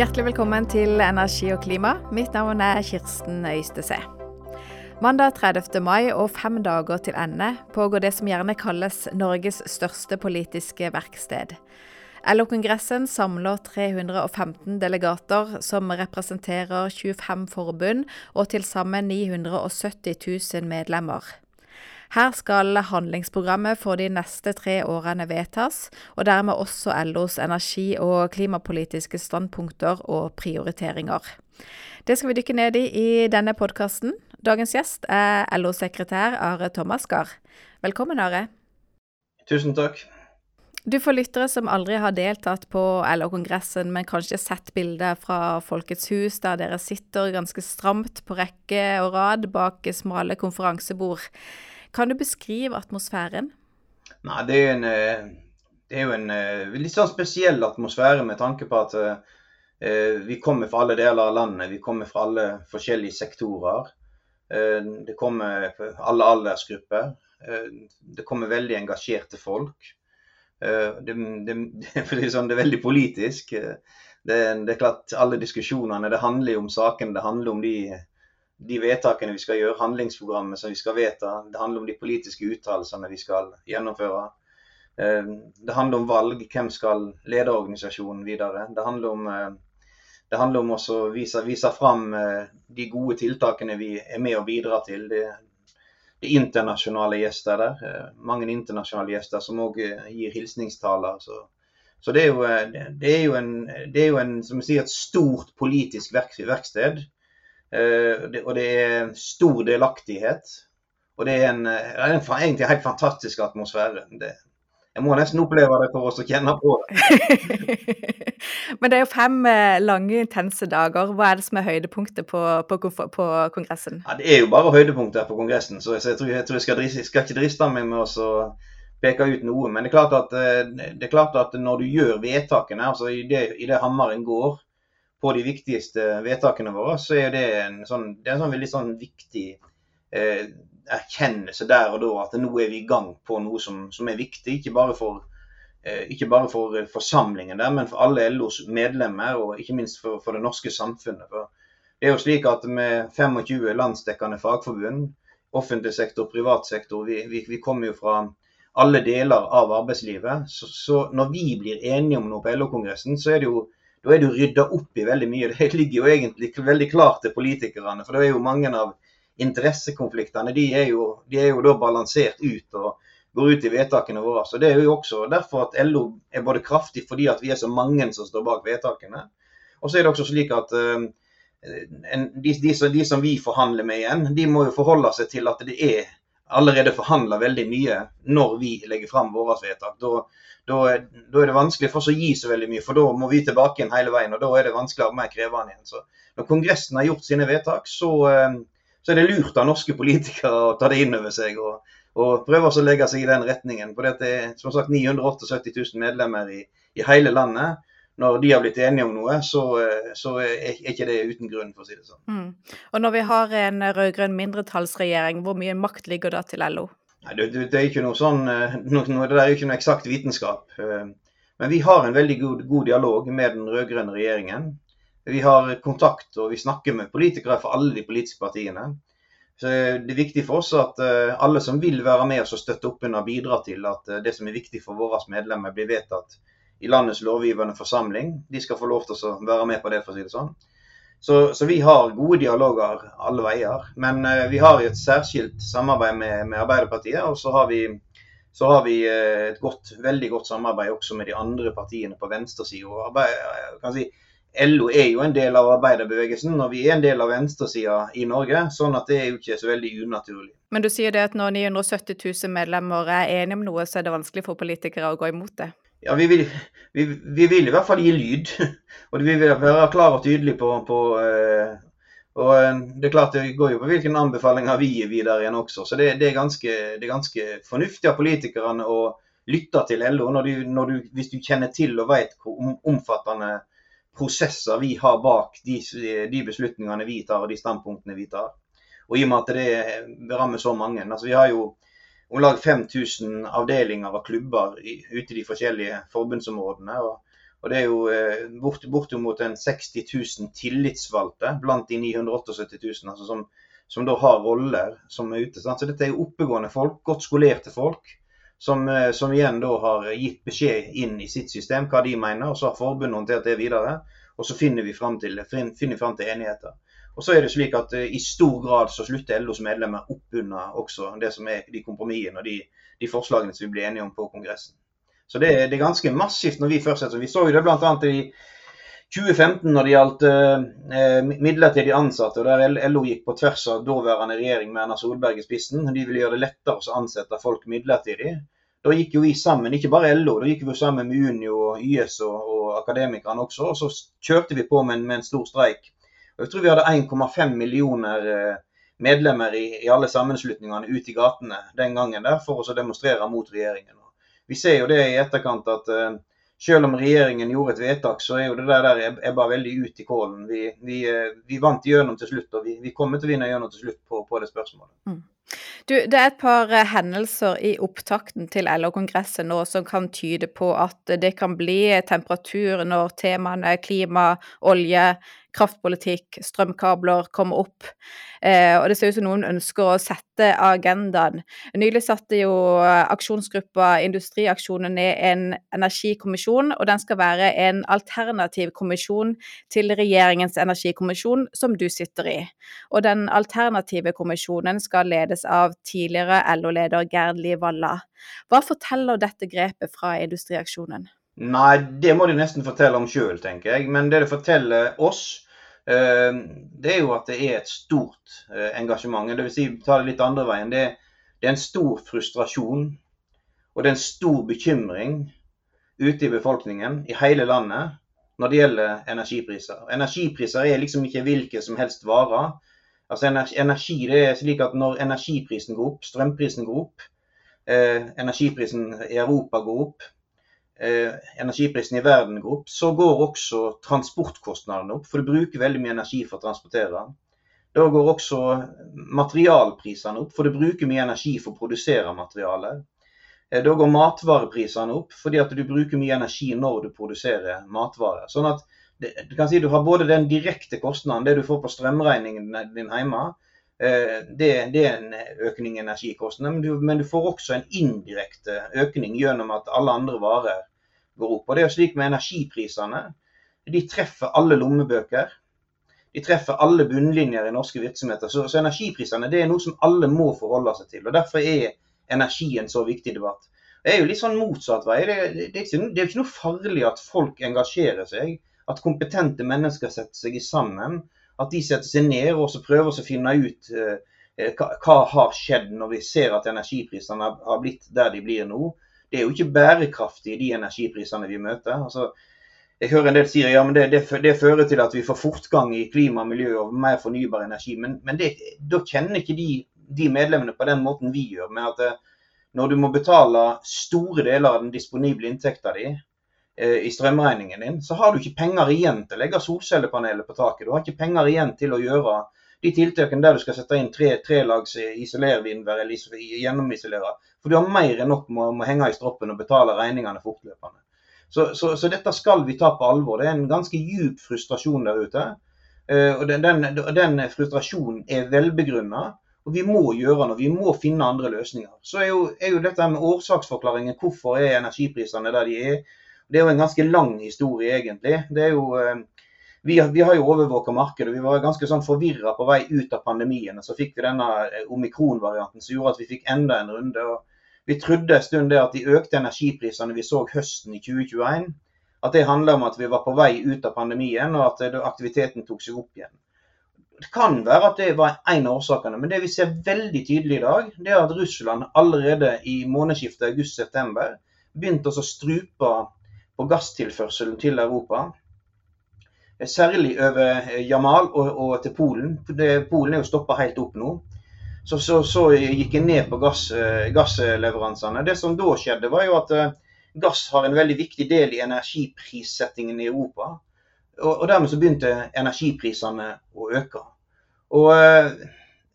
Hjertelig velkommen til Energi og klima. Mitt navn er Kirsten Øystese. Mandag 30. mai og fem dager til ende pågår det som gjerne kalles Norges største politiske verksted. LO-kongressen samler 315 delegater som representerer 25 forbund og til sammen 970 000 medlemmer. Her skal handlingsprogrammet for de neste tre årene vedtas, og dermed også LOs energi- og klimapolitiske standpunkter og prioriteringer. Det skal vi dykke ned i i denne podkasten. Dagens gjest er LO-sekretær Are Thomas Gahr. Velkommen, Are. Tusen takk. Du får lyttere som aldri har deltatt på LO-kongressen, men kanskje sett bilder fra Folkets hus, der dere sitter ganske stramt på rekke og rad bak smale konferansebord. Kan du beskrive atmosfæren? Nei, det er, en, det er jo en litt sånn spesiell atmosfære med tanke på at uh, vi kommer fra alle deler av landet. Vi kommer fra alle forskjellige sektorer. Det kommer alle aldersgrupper. Det kommer veldig engasjerte folk. Eh, det, det, det, sånn, det, er veldig politisk. Eh, det, er klart Alle diskusjonene det handler om saken, det handler om de, de, vedtakene vi skal gjøre, handlingsprogrammet som vi skal vedta. Det handler om de politiske uttalelsene vi skal gjennomføre. Eh, det handler om valg, hvem skal lede organisasjonen videre. Det handler om, det handler om å vise, vise fram de gode tiltakene vi er med og bidrar til. Det, det er internasjonale gjester der. Eh, mange internasjonale gjester som òg eh, gir hilsningstaler. Så, så det, er jo, eh, det, er jo, en, det er jo en, som sier, et stort politisk verk, verksted. Og det er stor delaktighet. Og det er en, en egentlig helt fantastisk atmosfære. Det, jeg må nesten oppleve det for oss å kjenne på det. Men det er jo fem eh, lange, intense dager. Hva er det som er høydepunktet på, på, på kongressen? Ja, det er jo bare høydepunkter på kongressen, så jeg tror jeg, tror jeg skal, jeg skal ikke driste meg med å peke ut noe. Men det er klart at, eh, det er klart at når du gjør vedtakene, altså i det, i det hammeren går på de viktigste vedtakene våre, så er det en sånn, det er en sånn veldig sånn viktig eh, erkjennelse der og da at nå er vi i gang på noe som, som er viktig. Ikke bare for, eh, ikke bare for eh, forsamlingen der, men for alle LOs medlemmer, og ikke minst for, for det norske samfunnet. For det er jo slik at Med 25 landsdekkende fagforbund, offentlig sektor, privat sektor, vi, vi, vi kommer jo fra alle deler av arbeidslivet. Så, så, når vi blir enige om noe på LO-kongressen, så er det jo da er det jo rydda opp i veldig mye. Det ligger jo egentlig veldig klart til politikerne. For det er jo mange av interessekonfliktene de er, jo, de er jo da balansert ut og går ut i vedtakene våre. Så Det er jo også derfor at LO er både kraftig fordi at vi er så mange som står bak vedtakene. Og så er det også slik at uh, de, de, de, som vi forhandler med igjen, de må jo forholde seg til at det er allerede forhandla veldig mye når vi legger fram våre vedtak. Da, da, da, er det vanskelig for oss å gi så veldig mye, for da må vi tilbake igjen hele veien. og Da er det vanskeligere og mer krevende igjen. Så når Kongressen har gjort sine vedtak, så, uh, så er det lurt av norske politikere å ta det inn over seg og, og prøve å legge seg i den retningen. For det er som sagt 978 000 medlemmer i, i, hele landet. Når de har blitt enige om noe, så, så er ikke det uten grunn, for å si det sånn. Mm. Og når vi har en rød-grønn mindretallsregjering, hvor mye makt ligger da til LO? Nei, det, det, er ikke noe sånn, no, det er ikke noe eksakt vitenskap. Men vi har en veldig god, god dialog med den rød-grønne regjeringen. Vi har kontakt og vi snakker med politikere fra alle de politiske partiene. Så Det er viktig for oss at eh, alle som vil være med oss og støtte opp under bidra til at eh, det som er viktig for våre medlemmer, blir vedtatt i landets lovgivende forsamling. De skal få lov til å være med på det, for å si det sånn. Så, så vi har gode dialoger alle veier. Men uh, vi har et særskilt samarbeid med, med Arbeiderpartiet. Og så har vi, så har vi uh, et godt, veldig godt samarbeid også med de andre partiene på venstresida. Si, LO er jo en del av arbeiderbevegelsen, og vi er en del av venstresida i Norge. Sånn at det er jo ikke så veldig unaturlig. Men du sier det at når 970 000 medlemmer er enige om noe, så er det vanskelig for politikere å gå imot det? Ja, vi vil, vi, vi vil i hvert fall gi lyd. Og vi vil være klare og tydelige på, på uh, og eh, det er klart det går jo på hvilke anbefalinger vi gir videre igjen også. Så det, det, er, ganske, det er, ganske, fornuftig av politikerne å lytte til LO når du, når du, hvis du kjenner til og vet hvor omfattende prosesser vi har bak de, de, beslutningene vi tar og de standpunktene vi tar. Og i og med at det rammer så mange. altså Vi har jo om lag 5000 avdelinger og klubber ute i de forskjellige forbundsområdene. og, Og det er jo eh, bort, bortimot 60 000 tillitsvalgte blant de 978 000 altså som, som da har roller som er ute. Sant? Så dette er jo oppegående folk, godt skolerte folk. Som, eh, som, igjen da har gitt beskjed inn i sitt system hva de mener, og så har forbundet håndtert det videre. Og så finner vi fram til, finner frem til enigheter. Og så er det slik at uh, I stor grad så slutter LOs medlemmer opp under også det som er de kompromissene og de, de forslagene som vi blir enige om på Kongressen. Så det, det, er ganske massivt når vi først Vi så jo det bl.a. i 2015 når det gjaldt eh, midlertidig ansatte, og der LO gikk på tvers av daværende regjering med Erna Solberg i spissen. De ville gjøre det lettere å ansette folk midlertidig. Da gikk jo vi sammen, ikke bare LO, da gikk vi sammen med Unio, YS og, og Akademikerne også. Og så kjørte vi på med med en stor streik. Jeg tror vi hadde 1,5 millioner eh, medlemmer i, i, alle sammenslutningene ute i gatene den gangen der for å demonstrere mot regjeringen. Vi ser jo det i etterkant at uh, selv om regjeringen gjorde et vedtak, så er jo det der, bare veldig ut i kålen. Vi, vi, uh, vi vant gjennom til slutt, og vi, vi, kommer til å vinne gjennom til slutt på, på det spørsmålet. Mm. Du, det er et par eh, hendelser i opptakten til LO-kongressen nå som kan tyde på at det kan bli temperatur når temaene klima, olje, kraftpolitikk, strømkabler kommer opp. Eh, og det ser ut som noen ønsker å sette agendaen. Nylig satte jo aksjonsgruppa Industriaksjonen ned en energikommisjon, og den skal være en alternativ kommisjon til regjeringens energikommisjon, som du sitter i. Og den alternative kommisjonen skal ledes av tidligere LO-leder Gerd Liv Valla. Hva forteller dette grepet fra Industriaksjonen? Nei, det må de nesten fortelle om sjøl, tenker jeg. Men det det forteller oss, eh, det er jo at det er et stort eh, engasjement. Vil si, ta det litt andre veien. Det, er en stor frustrasjon og det er en stor bekymring ute i befolkningen i hele landet når det gjelder energipriser. Energipriser er liksom ikke hvilke som helst varer. Altså Energi det er slik at når energiprisen går opp, strømprisen går opp, eh, energiprisen i Europa går opp, energiprisen i verden går opp, så går også transportkostnadene opp. For du bruker veldig mye energi for å transportere. Da går også materialprisene opp, for du bruker mye energi for å produsere materialer. Eh, da går matvareprisene opp, fordi at du bruker mye energi når du produserer matvarer. Sånn at du kan si du har både den direkte kostnaden, det du får på strømregningen din hjemme, eh, det, det, er en økning i energikostnadene, men men du får også en indirekte økning gjennom at alle andre varer går opp. Og det er jo slik med energiprisene. De treffer alle lommebøker. De treffer alle bunnlinjer i norske virksomheter. Så, så energiprisene er noe som alle må forholde seg til. og Derfor er energi en så viktig debatt. Det er jo litt sånn motsatt vei. Det, det, det, er det, er ikke, noe farlig at folk engasjerer seg. At kompetente mennesker setter seg sammen. At de setter seg ned og så prøver å finne ut eh, eh, hva, hva, har skjedd når vi ser at energiprisene har blitt der de blir nå det er jo ikke bærekraftig, de energiprisene vi møter. Altså, jeg hører en del sier ja, men det, det, det, fører til at vi får fortgang i klima og miljø og mer fornybar energi. Men, men det, da kjenner ikke de, de, medlemmene på den måten vi gjør. med at eh, Når du må betale store deler av den disponible inntekta di eh, i strømregningen din, så har du ikke penger igjen til å legge solcellepanelet på taket. Du har ikke penger igjen til å gjøre de tiltakene der du skal sette inn tre, trelags isolervinduer eller gjennomisolere. For du har mer enn nok med å henge i stroppen og betale regningene fortløpende. Så, så, så, dette skal vi ta på alvor. Det er en ganske djup frustrasjon der ute. Uh, og den, den, den, frustrasjonen er velbegrunna. Og vi må gjøre noe. Vi må finne andre løsninger. Så er jo, er jo dette med årsaksforklaringen. Hvorfor er energiprisene der de er? Det er jo en ganske lang historie, egentlig. Det er jo uh, vi, vi, har jo overvåka markedet. Vi var ganske sånn forvirra på vei ut av pandemien. og Så fikk vi denne eh, omikron-varianten som gjorde at vi fikk enda en runde. og Vi trodde en stund det at de økte energiprisene vi så høsten i 2021, at det handla om at vi var på vei ut av pandemien og at eh, aktiviteten tok seg opp igjen. Det kan være at det var en av årsakene, men det vi ser veldig tydelig i dag, det er at Russland allerede i månedsskiftet august-september begynte å strupe på gasstilførselen til Europa. Særlig over eh, Jamal og, og til Polen. Polen er jo stoppa helt opp nå. Så, så, så gikk jeg ned på gass, eh, gassleveransene. Det som da skjedde, var jo at eh, gass har en veldig viktig del i energiprissettingen i Europa. Og, og dermed så begynte energiprisene å øke. Og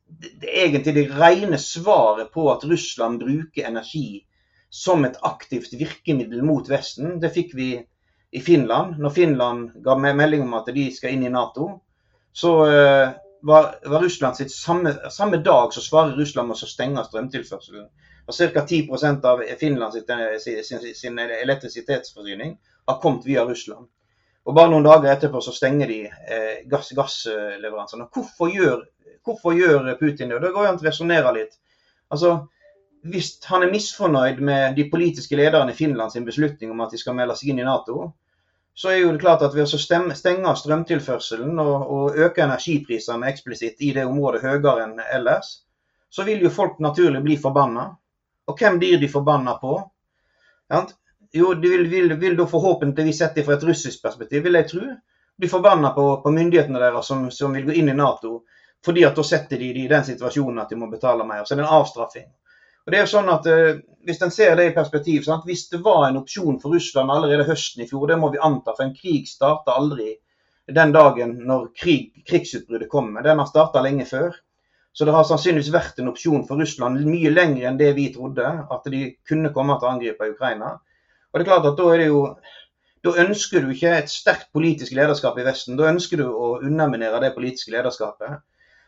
det, er egentlig det rene svaret på at Russland bruker energi som et aktivt virkemiddel mot Vesten, det fikk vi i Finland, når Finland ga melding om at de skal inn i Nato, så uh, var, var, Russland sitt samme, samme, dag så svarer Russland med å stenge strømtilførselen. Ca. 10% av Finland sitt, sin, sin, elektrisitetsforsyning har kommet via Russland. Og Bare noen dager etterpå så stenger de eh, gass, gassleveransene. Hvorfor gjør, hvorfor gjør Putin det? Da går det an å resonnere litt. Altså, Hvis han er misfornøyd med de politiske lederne i Finland sin beslutning om at de skal melde seg inn i Nato, så er jo det klart at ved å stenge strømtilførselen og, og øke energiprisene eksplisitt i det området høyere enn ellers, så vil jo folk naturlig bli forbanna. Og hvem blir de forbanna på? Jo, de vil, vil, vil da forhåpentligvis sett det fra et russisk perspektiv, vil jeg tro, bli forbanna på, på, myndighetene deres som, som, vil gå inn i Nato. Fordi at da setter de, de i den situasjonen at de må betale mer. Så det er en avstraffing. Og det er jo sånn at eh, Hvis en ser det i perspektiv, sant? hvis det var en opsjon for Russland allerede høsten i fjor, det må vi anta, for en krig starter aldri den dagen når krig, krigsutbruddet kommer. Den har starta lenge før. Så det har sannsynligvis vært en opsjon for Russland mye lenger enn det vi trodde, at de kunne komme til å angripe Ukraina. Og det er klart at da er det jo da ønsker du ikke et sterkt politisk lederskap i Vesten. Da ønsker du å underminere det politiske lederskapet.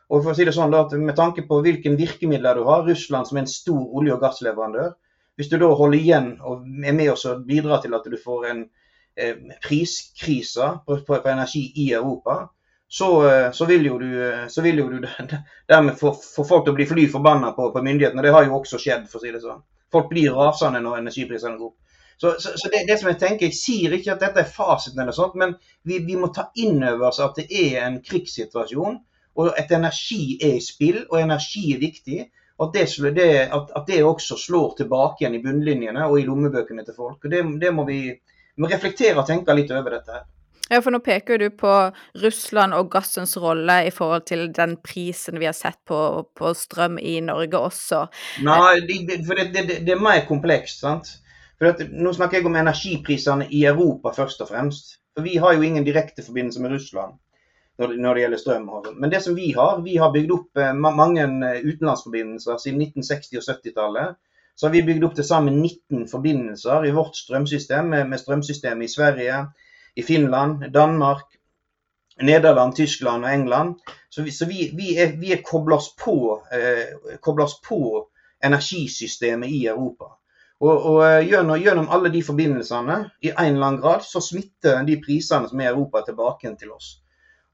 Og for å si det sånn da, at Med tanke på hvilke virkemidler du har, Russland som er en stor olje- og gassleverandør Hvis du da holder igjen og er med og bidrar til at du får en eh, priskrise på, på, på, energi i Europa, så, eh, så, vil jo du, eh, så vil jo du dermed få, få folk til å bli fly forbanna på, på myndighetene. Det har jo også skjedd, for å si det sånn. Folk blir rasende når energiprisene går opp. Så, så, så det, det, som Jeg tenker, jeg sier ikke at dette er fasiten, eller sånt, men vi, vi må ta inn over oss at det er en krigssituasjon. Og at energi er i spill, og energi er viktig. At det, det, at, at det også slår tilbake igjen i bunnlinjene og i lommebøkene til folk. Og Det, det må vi, vi må reflektere og tenke litt over dette. her. Ja, for nå peker du på Russland og gassens rolle i forhold til den prisen vi har sett på, på strøm i Norge også. Nei, for det, det, det er mer komplekst. sant? For at, nå snakker jeg om energiprisene i Europa først og fremst. For vi har jo ingen direkte forbindelse med Russland når når det gjelder strøm. Men det som vi har, vi har bygd opp eh, mange eh, utenlandsforbindelser siden 1960- og 70-tallet. Så har vi bygd opp til sammen 19 forbindelser i vårt strømsystem med, strømsystemet i Sverige, i Finland, Danmark, Nederland, Tyskland og England. Så vi, så vi, vi er, vi er oss, eh, oss på energisystemet i Europa. Og, og eh, gjennom, gjennom, alle de forbindelsene, i en eller annen grad, så smitter de prisene som er i Europa, tilbake til oss.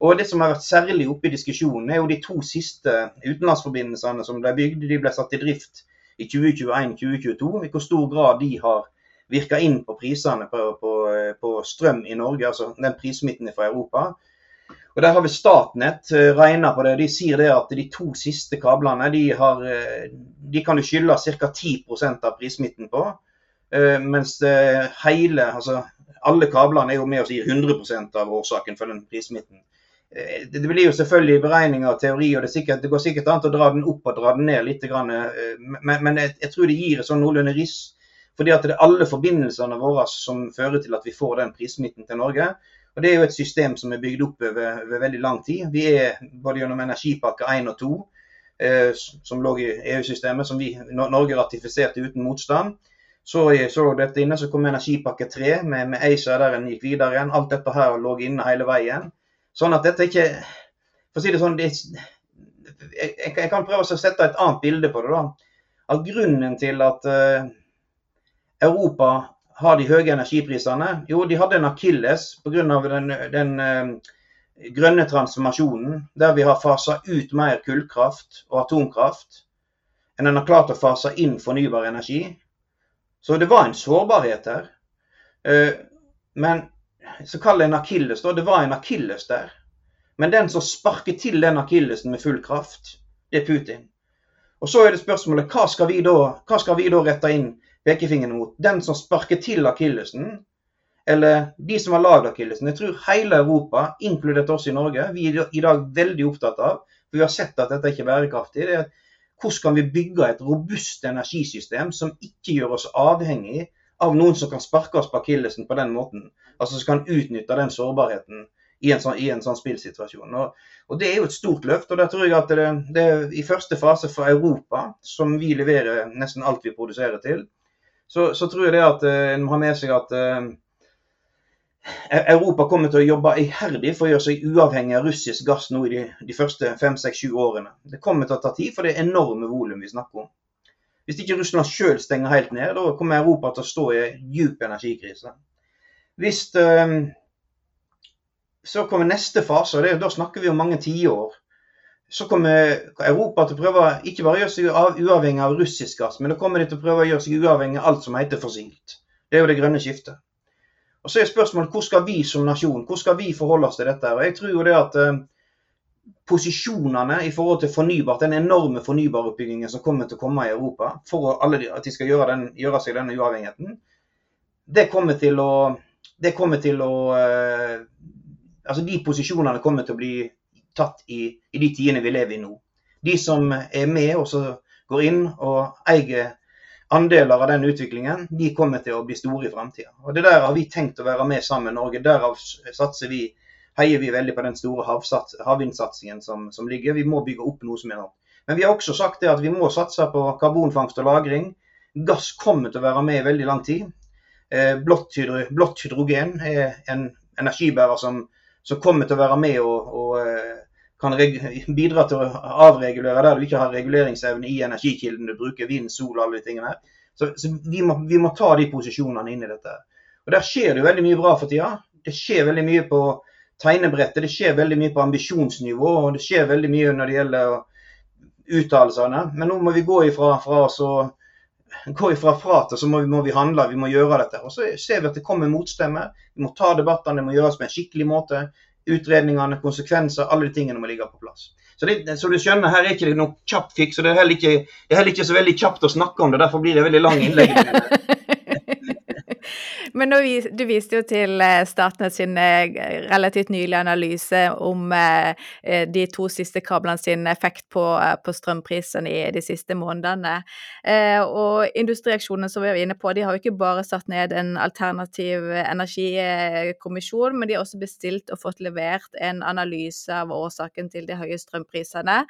Og Det som har vært særlig oppe i diskusjonen, er jo de to siste utenlandsforbindelsene som ble bygd. De ble satt i drift i 2021-2022. I hvor stor grad de har virka inn på prisene på, på, på, strøm i Norge, altså den prissmitten fra Europa. Og Der har vi Statnett uh, regna på det. De sier det at de to siste kablene de, har, uh, de kan du skylde ca. 10 av prissmitten på. Uh, mens hele, altså alle kablene er jo med og sier 100% av årsaken for den prissmitten. Det blir jo selvfølgelig beregninger og teori, og det, sikkert, det, går sikkert an å dra den opp og dra den ned litt. Men, men jeg, jeg, tror det gir et sånn noenlunde riss. Fordi at det er alle forbindelsene våre som fører til at vi får den prissmitten til Norge. Og Det er jo et system som er bygd opp over, over veldig lang tid. Vi er både gjennom energipakke 1 og 2, eh, som lå i EU-systemet, som vi, Norge ratifiserte uten motstand. Så så dette inne, så kom energipakke 3 med, med ACER der en gikk videre igjen. Alt dette her lå inne hele veien. Sånn at dette ikke For å si det sånn, det, jeg, jeg, kan prøve å sette et annet bilde på det. da. At Grunnen til at uh, Europa har de høye energiprisene? Jo, de hadde en akilles pga. den, den uh, grønne transformasjonen, der vi har fasa ut mer kullkraft og atomkraft enn en har klart å fase inn fornybar energi. Så det var en sårbarhet her. Uh, men så kall det en akilles, da. Det var en akilles der. Men den som sparker til den akillesen med full kraft, det er Putin. Og så er det spørsmålet hva skal vi da, skal vi da rette inn pekefingeren mot den som sparker til akillesen, eller de som har lagd akillesen. Jeg tror hele Europa, inkludert oss i Norge, vi er i dag veldig opptatt av, for vi har sett at dette ikke er bærekraftig, det er hvordan kan vi bygge et robust energisystem som ikke gjør oss avhengig av noen som kan sparke oss på akillesen på den måten. Altså som kan utnytte den sårbarheten i en sånn, i en sånn spillsituasjon. Og, og, Det er jo et stort løft. og der tror jeg at det, det i første fase for Europa, som vi leverer nesten alt vi produserer til, så, så, tror jeg det at eh, en må ha med seg at uh, Europa kommer til å jobbe iherdig for å gjøre seg uavhengig av russisk gass nå i de, de første fem, seks, sju årene. Det kommer til å ta tid, for det er enorme volum vi snakker om. Hvis ikke Russland sjøl stenger helt ned, da kommer Europa til å stå i djup energikrise. Hvis øh, Så kommer neste fase, og da snakker vi om mange tiår. Så kommer Europa til å prøve ikke bare å gjøre seg uavhengig av russisk gass, men da kommer de til å prøve å gjøre seg uavhengig av alt som heter fossilt. Det er jo det grønne skiftet. Og Så er spørsmålet hvor skal vi som nasjon hvor skal vi forholde oss til dette? Og Jeg tror jo det at eh, posisjonene i forhold til fornybart, den enorme fornybarutbyggingen som kommer til å komme i Europa for de, at de skal gjøre, den, gjøre, seg denne uavhengigheten, det kommer til å, det kommer til å eh, Altså de posisjonene kommer til å bli tatt i, i de tidene vi lever i nå. De som er med og så går inn og eier andeler av den utviklingen, de kommer til å bli store i framtida. Det der har vi tenkt å være med sammen med Norge. Derav satser vi, heier vi veldig på den store havvindsatsingen som, som, ligger. Vi må bygge opp noe som er enormt. Men vi har også sagt det at vi må satse på karbonfangst og -lagring. Gass kommer til å være med i veldig lang tid. Eh, blått, hydro, blått hydrogen er en energibærer som, som, kommer til å være med og, og eh, kan bidra til å avregulere der du ikke har reguleringsevne i energikilden du bruker, vind, sol og alle de tingene her. Så, så vi, må, vi, må, ta de posisjonene inn i dette. Og Der skjer det jo veldig mye bra for tida. Det skjer veldig mye på tegnebrettet, det skjer veldig mye på ambisjonsnivå, og det skjer veldig mye når det gjelder uttalelsene. Men nå må vi gå ifra, fra, så, gå ifra pratet, så må vi, må vi, handle, vi må gjøre dette. Og Så ser vi at det kommer motstemmer. Vi må ta debattene, det må gjøres på en skikkelig måte utredningene, konsekvenser, alle de tingene må ligge på plass. Så, det, så du skjønner, her er ikke det noe kjapt fiks, og det er, ikke, det er heller ikke så veldig kjapt å snakke om det. Derfor blir det veldig lang innlegg. Men nå, du viste jo til eh, Statnett sin eh, relativt nylige analyse om eh, de to siste kablene sin effekt på, på strømprisene i de siste månedene. Og industriaksjonene som vi var inne på, de har jo ikke bare satt ned en alternativ energikommisjon, men de har også bestilt og fått levert en analyse av årsaken til de høye strømprisene.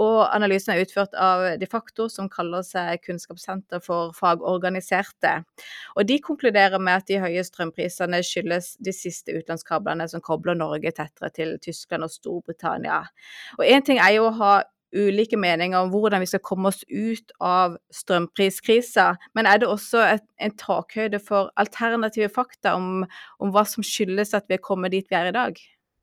Og analysen er utført av De facto, som kaller seg Kunnskapssenter for fagorganiserte. Og de konkluderer med at de høye strømprisene skyldes de siste utenlandskablene som kobler Norge tettere til Tyskland og Storbritannia. Og Én ting er jo å ha ulike meninger om hvordan vi skal komme oss ut av strømpriskrisa, men er det også et, en takhøyde for alternative fakta om, om, hva som skyldes at vi er kommet dit vi er i dag?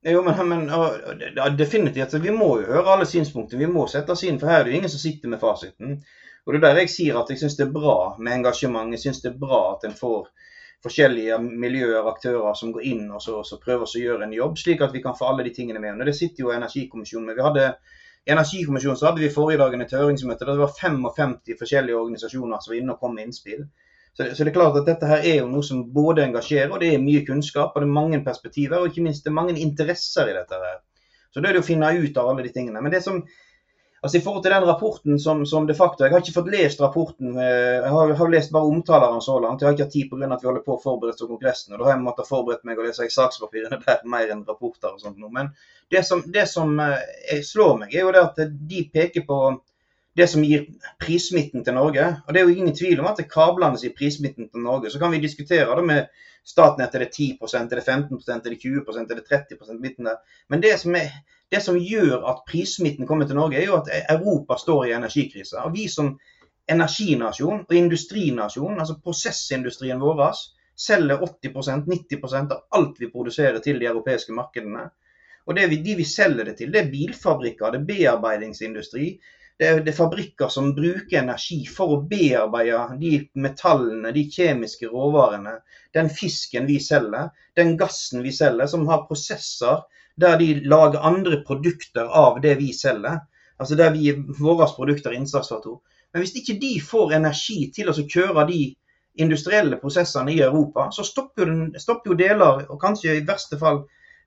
Jo, men, men ja, definitivt. Vi må jo høre alle synspunkter. Vi må sette oss inn, for her er det jo ingen som sitter med fasiten. Og Det er der jeg sier at jeg syns det er bra med engasjement. Jeg syns det er bra at en får forskjellige miljøer og aktører som går inn og så, så prøver å gjøre en jobb, slik at vi kan få alle de tingene med. Og det sitter jo Energikommisjonen med. Vi hadde, I Energikommisjonen så hadde vi forrige dagen et høringsmøte der det var 55 forskjellige organisasjoner som var inne og kom med innspill. Så, så, det er klart at dette her er jo noe som både engasjerer, og det er mye kunnskap, og det er mange perspektiver, og ikke minst det er mange interesser i dette. her. Så det er det å finne ut av alle de tingene. Men det som Altså I forhold til den rapporten som, som, de facto Jeg har ikke fått lest rapporten. Eh, jeg har, har lest bare omtaleren så langt. Jeg har ikke hatt tid pga. at vi holder på å forberede oss til Kongressen. og Da har jeg måttet forberedt meg å lese sakspapirene der mer enn rapporter og sånt. Men det som, det som eh, slår meg, er jo det at de peker på det som gir prissmitten til Norge. Og Det er jo ingen tvil om at det kablene sier prissmitten til Norge. Så kan vi diskutere det med Statnett er det 10 er det 15 er det 20 er det 30 midten der. Men det som er det som gjør at prissmitten kommer til Norge, er jo at Europa står i energikrise. Og vi som energinasjon og industrinasjon, altså prosessindustrien vår, selger 80-90% av alt vi produserer til de europeiske markedene. Og vi, De vi selger det til, det er bilfabrikker, det er bearbeidingsindustri. Det er, det er fabrikker som bruker energi for å bearbeide de metallene, de kjemiske råvarene. Den fisken vi selger, den gassen vi selger, som har prosesser der de lager andre produkter av det vi selger. Altså der vi, våre produkter er innsatsfaktor. Men hvis ikke de får energi til å kjøre de industrielle prosessene i Europa, så stopper jo, stopper jo deler, og kanskje i verste fall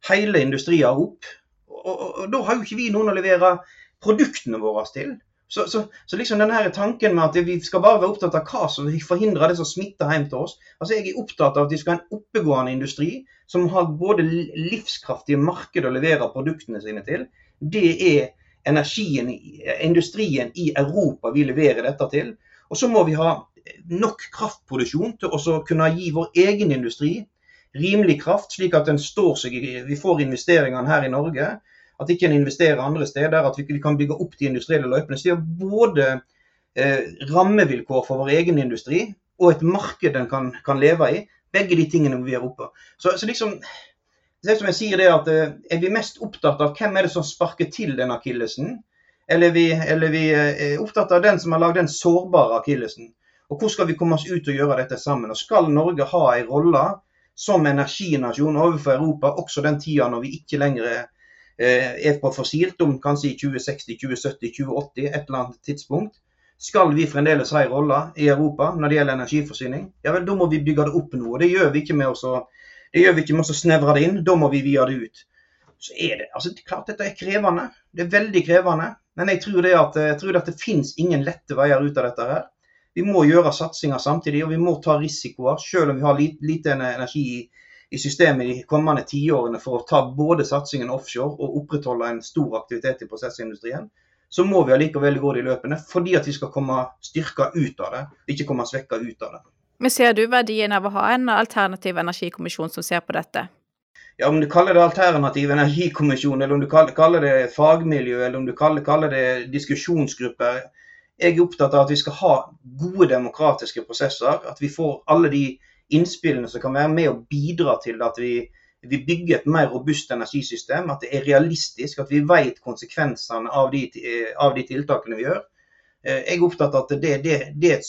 hele industrier opp. Og, og, og, da har jo ikke vi noen å levere produktene våre til. Så, så, så, liksom denne tanken med at vi skal bare være opptatt av hva som forhindrer det som smitter hjem til oss altså Jeg er opptatt av at vi skal ha en oppegående industri som har både livskraftige marked å levere produktene sine til. Det er energien, industrien i Europa vi leverer dette til. Og så må vi ha nok kraftproduksjon til å kunne gi vår egen industri rimelig kraft, slik at den står seg vi får investeringene her i Norge. At ikke en investerer andre steder. At vi, ikke kan bygge opp de industrielle løypene. Så vi har både eh, rammevilkår for vår egen industri og et marked den kan, kan leve i. Begge de tingene vi gjøre oppe. Så, så liksom, det er som jeg sier det at eh, Er vi mest opptatt av hvem er det som sparker til den akillesen? Eller er vi, eller vi eh, er opptatt av den som har lagd den sårbare akillesen? Og Hvordan skal vi komme oss ut og gjøre dette sammen? Og Skal Norge ha en rolle som energinasjon overfor Europa også den tida når vi ikke lenger eh, er på fossilt, om kanskje i 2060, 2070, 2080, et eller annet tidspunkt? Skal vi fremdeles ha en rolle i Europa når det gjelder energiforsyning? Ja vel, da må vi bygge det opp nå. og Det gjør vi ikke med å det gjør vi ikke med å snevre det inn, da må vi via det ut. Så er det, altså klart Dette er krevende. Det er veldig krevende. Men jeg tror det at, jeg tror det at det finnes ingen lette veier ut av dette her. Vi må gjøre satsinger samtidig, og vi må ta risikoer, selv om vi har lite energi i, i systemet de kommende tiårene for å ta både satsingen offshore og opprettholde en stor aktivitet i prosessindustrien. Så må vi allikevel gå de løpene, fordi at vi skal komme styrka ut av det, ikke komme svekka ut av det. Men Ser du verdien av å ha en alternativ energikommisjon som ser på dette? Ja, Om du kaller det alternativ energikommisjon, eller om du kaller det fagmiljø, eller om du kaller, det diskusjonsgrupper, jeg er opptatt av at vi skal ha gode demokratiske prosesser. At vi får alle de innspillene som kan være med å bidra til at vi, vi bygger et mer robust energisystem. At det er realistisk, at vi vet konsekvensene av de, av de tiltakene vi gjør. Eh, jeg er opptatt av at det, det, det,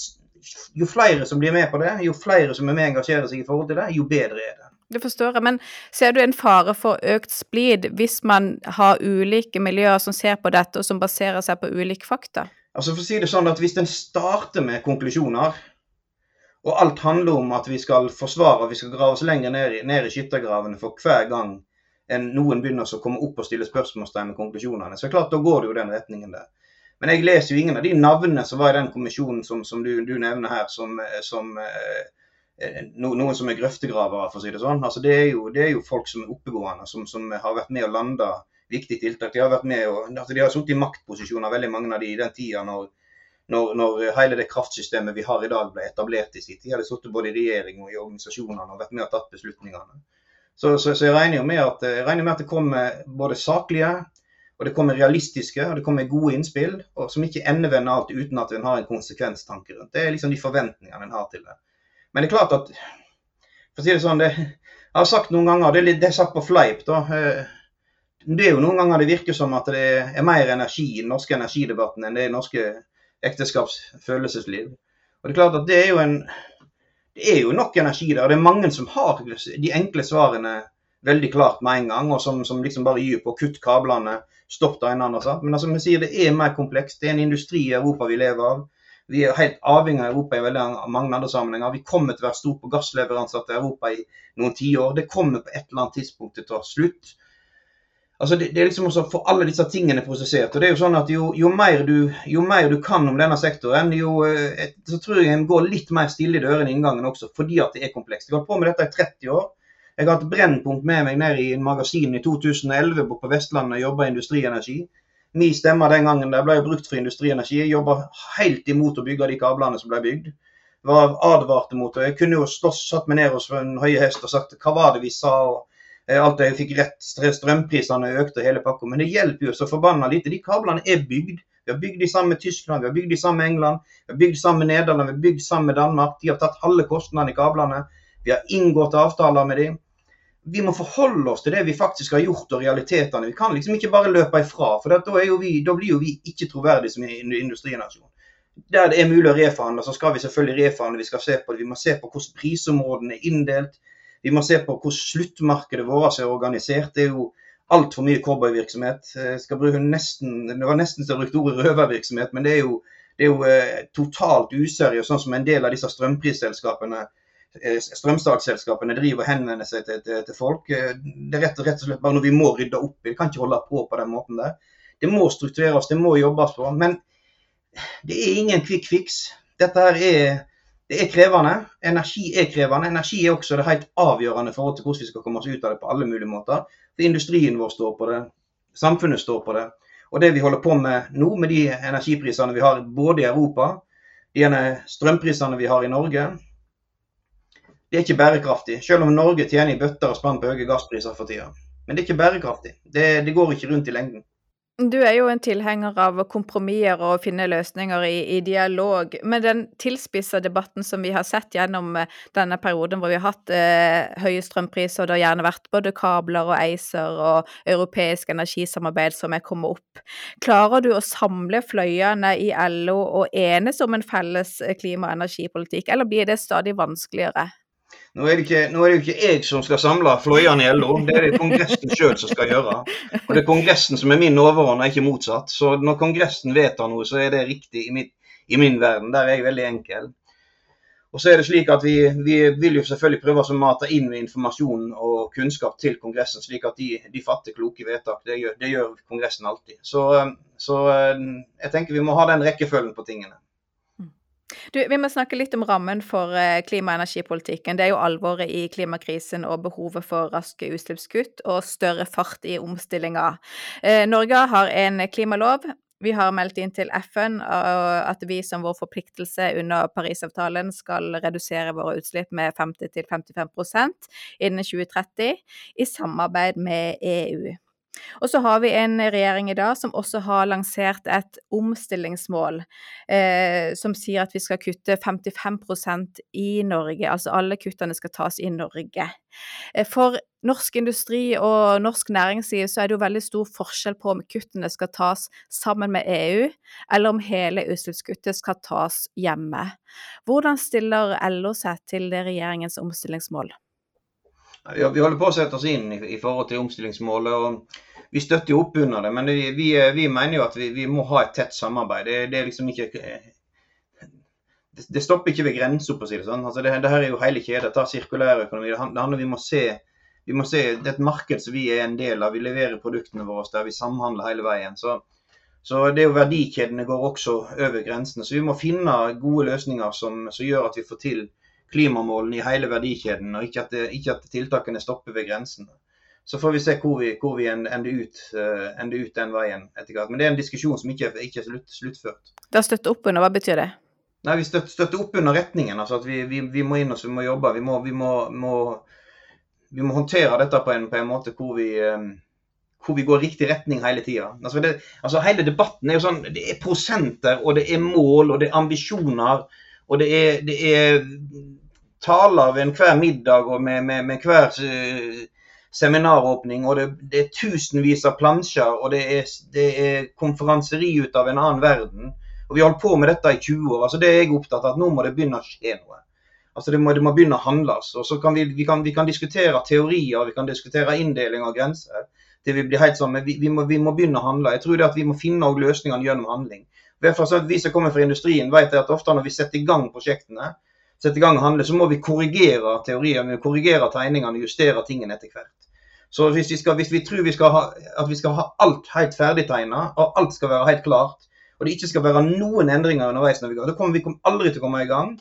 jo flere som blir med på det, jo flere som er med og engasjerer seg i forhold til det, jo bedre er det. Det forstår jeg, men ser du en fare for økt splid hvis man har ulike miljøer som ser på dette, og som baserer seg på ulike fakta? Altså for å si det sånn at Hvis en starter med konklusjoner, og alt handler om at vi skal forsvare, vi skal grave oss lenger ned, ned i skyttergravene for hver gang en, noen begynner å komme opp og stille spørsmålstegn med konklusjonene, så klart da går det jo den retningen der. Men jeg leser jo ingen av de navnene som var i den kommisjonen som, som du, du, nevner her, som, som eh, eh no, noen som er grøftegravere, for å si det sånn. Altså det, er jo, det er jo folk som er oppegående, som, som har vært med å lande viktig tiltak. De har vært med og, altså de har sittet i maktposisjoner, veldig mange av de i den tida når, når, når, hele det kraftsystemet vi har i dag ble etablert i sin tid. De hadde sittet både i regjering og i organisasjonene og vært med og tatt beslutningene. Så, så, så jeg, regner at, jeg regner med at det kommer både saklige og det kommer realistiske og det kommer gode innspill, som ikke endevender alt uten at en har en konsekvenstanke rundt. Det er liksom de forventningene en har til det. Men det er klart at for å si det sånn, det, Jeg har sagt noen ganger, det er, litt, det er sagt på fleip, da. Eh, det er jo noen ganger det virker som at det er mer energi i den norske energidebatten enn det er i den norske ekteskapsfølelsesliv. Og Det er klart at det er jo en det er jo nok energi der. og Det er mange som har de enkle svarene veldig klart med en gang, og som, som liksom bare gir på kutt kablene, stopp det ene andre. Men altså, vi sier det er mer komplekst. Det er en industri i Europa vi lever av. Vi er helt avhengig av Europa i veldig mange andre sammenhenger. Vi kommer til å være stor på gassleveranser til Europa i noen tiår. Det kommer på et eller annet tidspunkt til å ta slutt. Altså det, det, er liksom å få alle disse tingene prosessert. og det er Jo sånn at jo, jo, mer du, jo, mer du, kan om denne sektoren, jo, eh, så tror jeg en går litt mer stille i dørene i inngangen også, fordi at det er komplekst. Jeg har holdt på med dette i 30 år. Jeg har hatt Brennpunkt med meg ned i magasin i 2011 på Vestlandet og jobba i industrienergi. Min stemme den gangen der ble brukt for industrienergi. Jeg jobba helt imot å bygge de kablene som ble bygd. Var advarte mot det. Jeg kunne jo slåss, satt meg ned hos en høye hest og sagt hva var det vi sa. og alt jeg fikk rett, strømprisene økte hele pakka. Men det hjelper jo så forbanna lite. De kablene er bygd. Vi har bygd de samme med Tyskland, vi har bygd de samme med England, vi har bygd sammen med Nederland, vi har bygd sammen med Danmark. De har tatt halve kostnadene i kablene. Vi har inngått avtaler med dem. Vi må forholde oss til det vi faktisk har gjort og realitetene. Vi kan liksom ikke bare løpe ifra, for da, vi, da blir jo vi ikke troverdige som industrinasjon. Der det er mulig å reforhandle, så skal vi selvfølgelig reforhandle. Vi skal se på det. Vi må se på hvordan prisområdene er inndelt. Vi må se på hvordan sluttmarkedet vårt er organisert. Det er jo altfor mye cowboyvirksomhet. Nesten, det var nesten så jeg brukte ordet røvervirksomhet, men det er jo, det er jo eh, totalt useriøst, sånn som en del av disse strømprisselskapene eh, strømstatsselskapene driver og henvender seg til, til, til, folk. Eh, det er rett og, rett og slett bare noe vi må rydde opp i. Vi kan ikke holde på på den måten der. Det må struktureres, det må jobbes på. Men det er ingen quick fix. Dette her er det er krevende. Energi er krevende. Energi er også det helt avgjørende for hvordan vi skal komme oss ut av det på alle mulige måter. For industrien vår står på det, samfunnet står på det. Og det vi holder på med nå, med de energiprisene vi har både i Europa, de strømprisene vi har i Norge, det er ikke bærekraftig. Selv om Norge tjener i bøtter og spann på høye gasspriser for tida. Men det er ikke bærekraftig. Det, det går ikke rundt i lengden. Du er jo en tilhenger av kompromisser og å finne løsninger i, i dialog. Men den tilspissa debatten som vi har sett gjennom eh, denne perioden hvor vi har hatt eh, høye strømpriser, og det har gjerne vært både kabler og ACER og europeisk energisamarbeid som er kommet opp. Klarer du å samle fløyene i LO og enes om en felles klima- og energipolitikk, eller blir det stadig vanskeligere? Nå er, ikke, nå er, det jo ikke jeg som skal samle fløyene i LO, det er det Kongressen sjøl som skal gjøre. Og det er Kongressen som er min overordna, ikke motsatt. Så når Kongressen vedtar noe, så er det riktig i, mitt, i min verden. Der er jeg veldig enkel. Og så er det slik at Vi, vi vil jo selvfølgelig prøve å mate inn med informasjon og kunnskap til Kongressen, slik at de, de fatter kloke vedtak. Det gjør, det gjør Kongressen alltid. Så, så jeg tenker vi må ha den rekkefølgen på tingene. Du, vi må snakke litt om rammen for eh, klima- og energipolitikken. Det er jo alvoret i klimakrisen og behovet for raske utslippskutt og større fart i omstillinga. Eh, Norge har en klimalov. Vi har meldt inn til FN at vi som vår forpliktelse under Parisavtalen skal redusere våre utslipp med 50-55% innen 2030, i samarbeid med EU. Og så har vi en regjering i dag som også har lansert et omstillingsmål, eh, som sier at vi skal kutte 55% i Norge. Altså alle kuttene skal tas i Norge. Eh, for norsk industri og norsk næringsliv så er det jo veldig stor forskjell på om kuttene skal tas sammen med EU, eller om hele utslippskuttet skal tas hjemme. Hvordan stiller LO seg til regjeringens omstillingsmål? Vi holder på å sette oss inn i, i forhold til omstillingsmålet. og Vi støtter jo opp under det, men vi, vi, vi mener jo at vi, vi, må ha et tett samarbeid. Det, det, er liksom ikke det, det stopper ikke ved grensa, på å si det sånn. Altså det, det, her er jo hele kjeden. Ta sirkulærøkonomi. Det handler vi må se vi må se, Det er et marked som vi er en del av. Vi leverer produktene våre der vi samhandler hele veien. Så, så det er jo Verdikjedene går også over grensene. Så vi må finne gode løsninger som, som gjør at vi får til klimamålene i hele verdikjeden, og ikke at, det, ikke at tiltakene stopper ved grensen. Så får vi se hvor vi, hvor vi ender, ut, uh, ender, ut, den veien etter hvert. Men det er en diskusjon som ikke, ikke er slutt, sluttført. Da støtte opp under, hva betyr det? Nei, Vi støtter, støtter opp under retningen. altså at Vi, vi, vi må inn og vi må jobbe. Vi må, må, må, vi må, håndtere dette på en, på en måte hvor vi, um, hvor vi går riktig retning hele tida. Altså, altså, hele debatten er jo sånn Det er prosenter, og det er mål, og det er ambisjoner. Og det er, det er taler ved enhver middag og med, med, med hver uh, seminaråpning. Og det, det, er tusenvis av plansjer, og det er, det er, konferanseri ut av en annen verden. Og Vi har holdt på med dette i 20 år. altså Det er jeg opptatt av, at nå må det begynne å skje noe. Altså Det må, det må begynne å handles. og så kan vi, vi, kan, vi kan diskutere teorier, vi kan diskutere inndeling av grenser. Det vil bli helt sånn, men vi, vi, må, vi må begynne å handle. Jeg tror det at Vi må finne løsningene gjennom handling. Vi som kommer fra industrien vet at ofte når vi setter i gang prosjektene, sette i gang og handle, så må vi korrigere teoriene, korrigere tegningene, justere tingene etter hvert. Så hvis vi, skal, hvis vi tror vi ha, at vi skal ha alt helt ferdigtegna, og alt skal være helt klart, og det ikke skal være noen endringer underveis, når vi går, da kommer vi aldri til å komme i gang.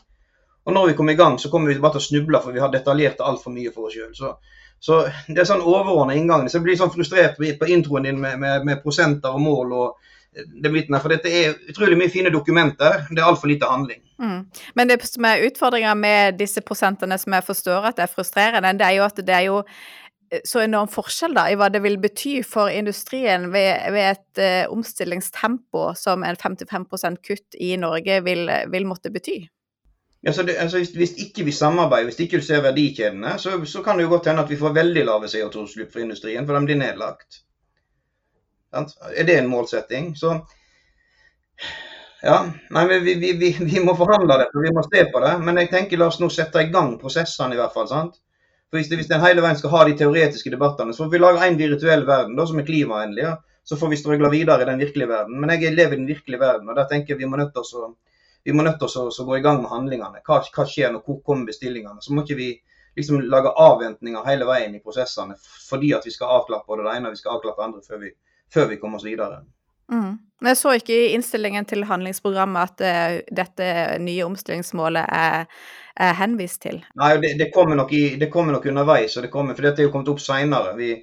Og når vi kommer i gang, så kommer vi bare til å snuble, for vi har detaljert altfor mye for oss sjøl. Så, så, det er sånn overordna inngang. Så jeg blir sånn frustrert på introen din med, med, med prosenter og mål. og det biten her. For dette er utrolig mye fine dokumenter. Det er altfor lite handling. Mm. Men det som er utfordringa med disse prosentene, som jeg forstår at det er frustrerende, det er jo at det er jo eh, så enorm forskjell da, i hva det vil bety for industrien ved, ved et uh, omstillingstempo som en 55% kutt i Norge vil, vil måtte bety. Ja, det, altså, hvis, hvis, ikke vi samarbeider, hvis ikke du ser verdikjedene, så, så kan det jo godt hende at vi får veldig lave CO2-utslipp for industrien, for de blir nedlagt. Er det en målsetting? Så ja, nei, vi, vi, vi, vi, må forhandle det, for vi må se på det. Men jeg tenker la oss nå sette i gang prosessene, i hvert fall. sant? For Hvis, det, hvis den hele veien skal ha de teoretiske debattene, så får vi lage en virtuell verden da, som er klimavennlig. Ja. Så får vi strøgle videre i den virkelige verden. Men jeg lever i den virkelige verden, og der tenker jeg vi må nødt til å, vi må nødt til å, gå i gang med handlingene. Hva, hva skjer når hvor kommer bestillingene? Så må ikke vi liksom lage avventninger hele veien i prosessene fordi at vi skal avklappe det ene og vi skal avklappe det andre før vi før vi kommer oss videre. Mm. Jeg så ikke i innstillingen til handlingsprogrammet at uh, dette nye omstillingsmålet er, er, henvist til. Nei, det, det, kommer nok i, det, kommer nok underveis, det kommer, for dette er jo kommet opp seinere. Vi,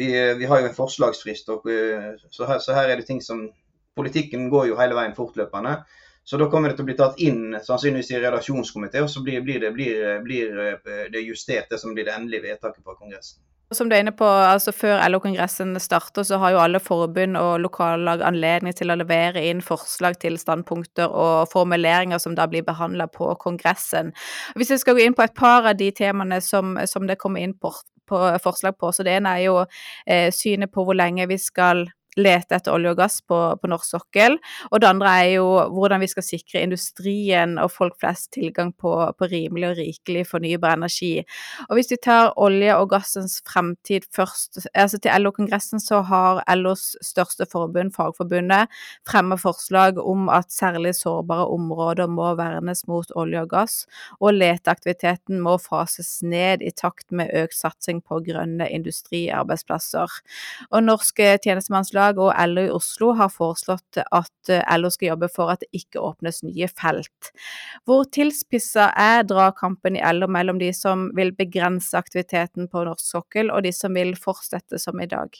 vi, vi, har jo en forslagsfrist, og, uh, så, her, så, her, er det ting som Politikken går jo hele veien fortløpende. Så da kommer det til å bli tatt inn sannsynligvis i redaksjonskomité, og så blir, blir, det, blir, blir, eh, det, justert, det som blir det endelige vedtaket fra Kongressen. Som du er inne på, altså Før LO-kongressen starter, så har jo alle forbund og lokallag anledning til å levere inn forslag til standpunkter og formuleringer som da blir behandla på kongressen. Hvis vi skal gå inn på et par av de temaene som, som det kommer inn på, på forslag på, så det ene er jo eh, synet på hvor lenge vi skal lete etter olje og gass på, på, norsk sokkel. Og det andre er jo hvordan vi skal sikre industrien og folk flest tilgang på, på rimelig og rikelig fornybar energi. Og hvis vi tar olje og gassens fremtid først, altså til LO-kongressen så har LOs største forbund, Fagforbundet, fremmet forslag om at særlig sårbare områder må vernes mot olje og gass, og leteaktiviteten må fases ned i takt med økt satsing på grønne industriarbeidsplasser. Og Norske tjenestemannslag Trøndelag og LO i Oslo har foreslått at eh, LO skal jobbe for at det ikke åpnes nye felt. Hvor tilspissa er dragkampen i LO mellom de som vil begrense aktiviteten på norsk sokkel, og de som vil fortsette som i dag?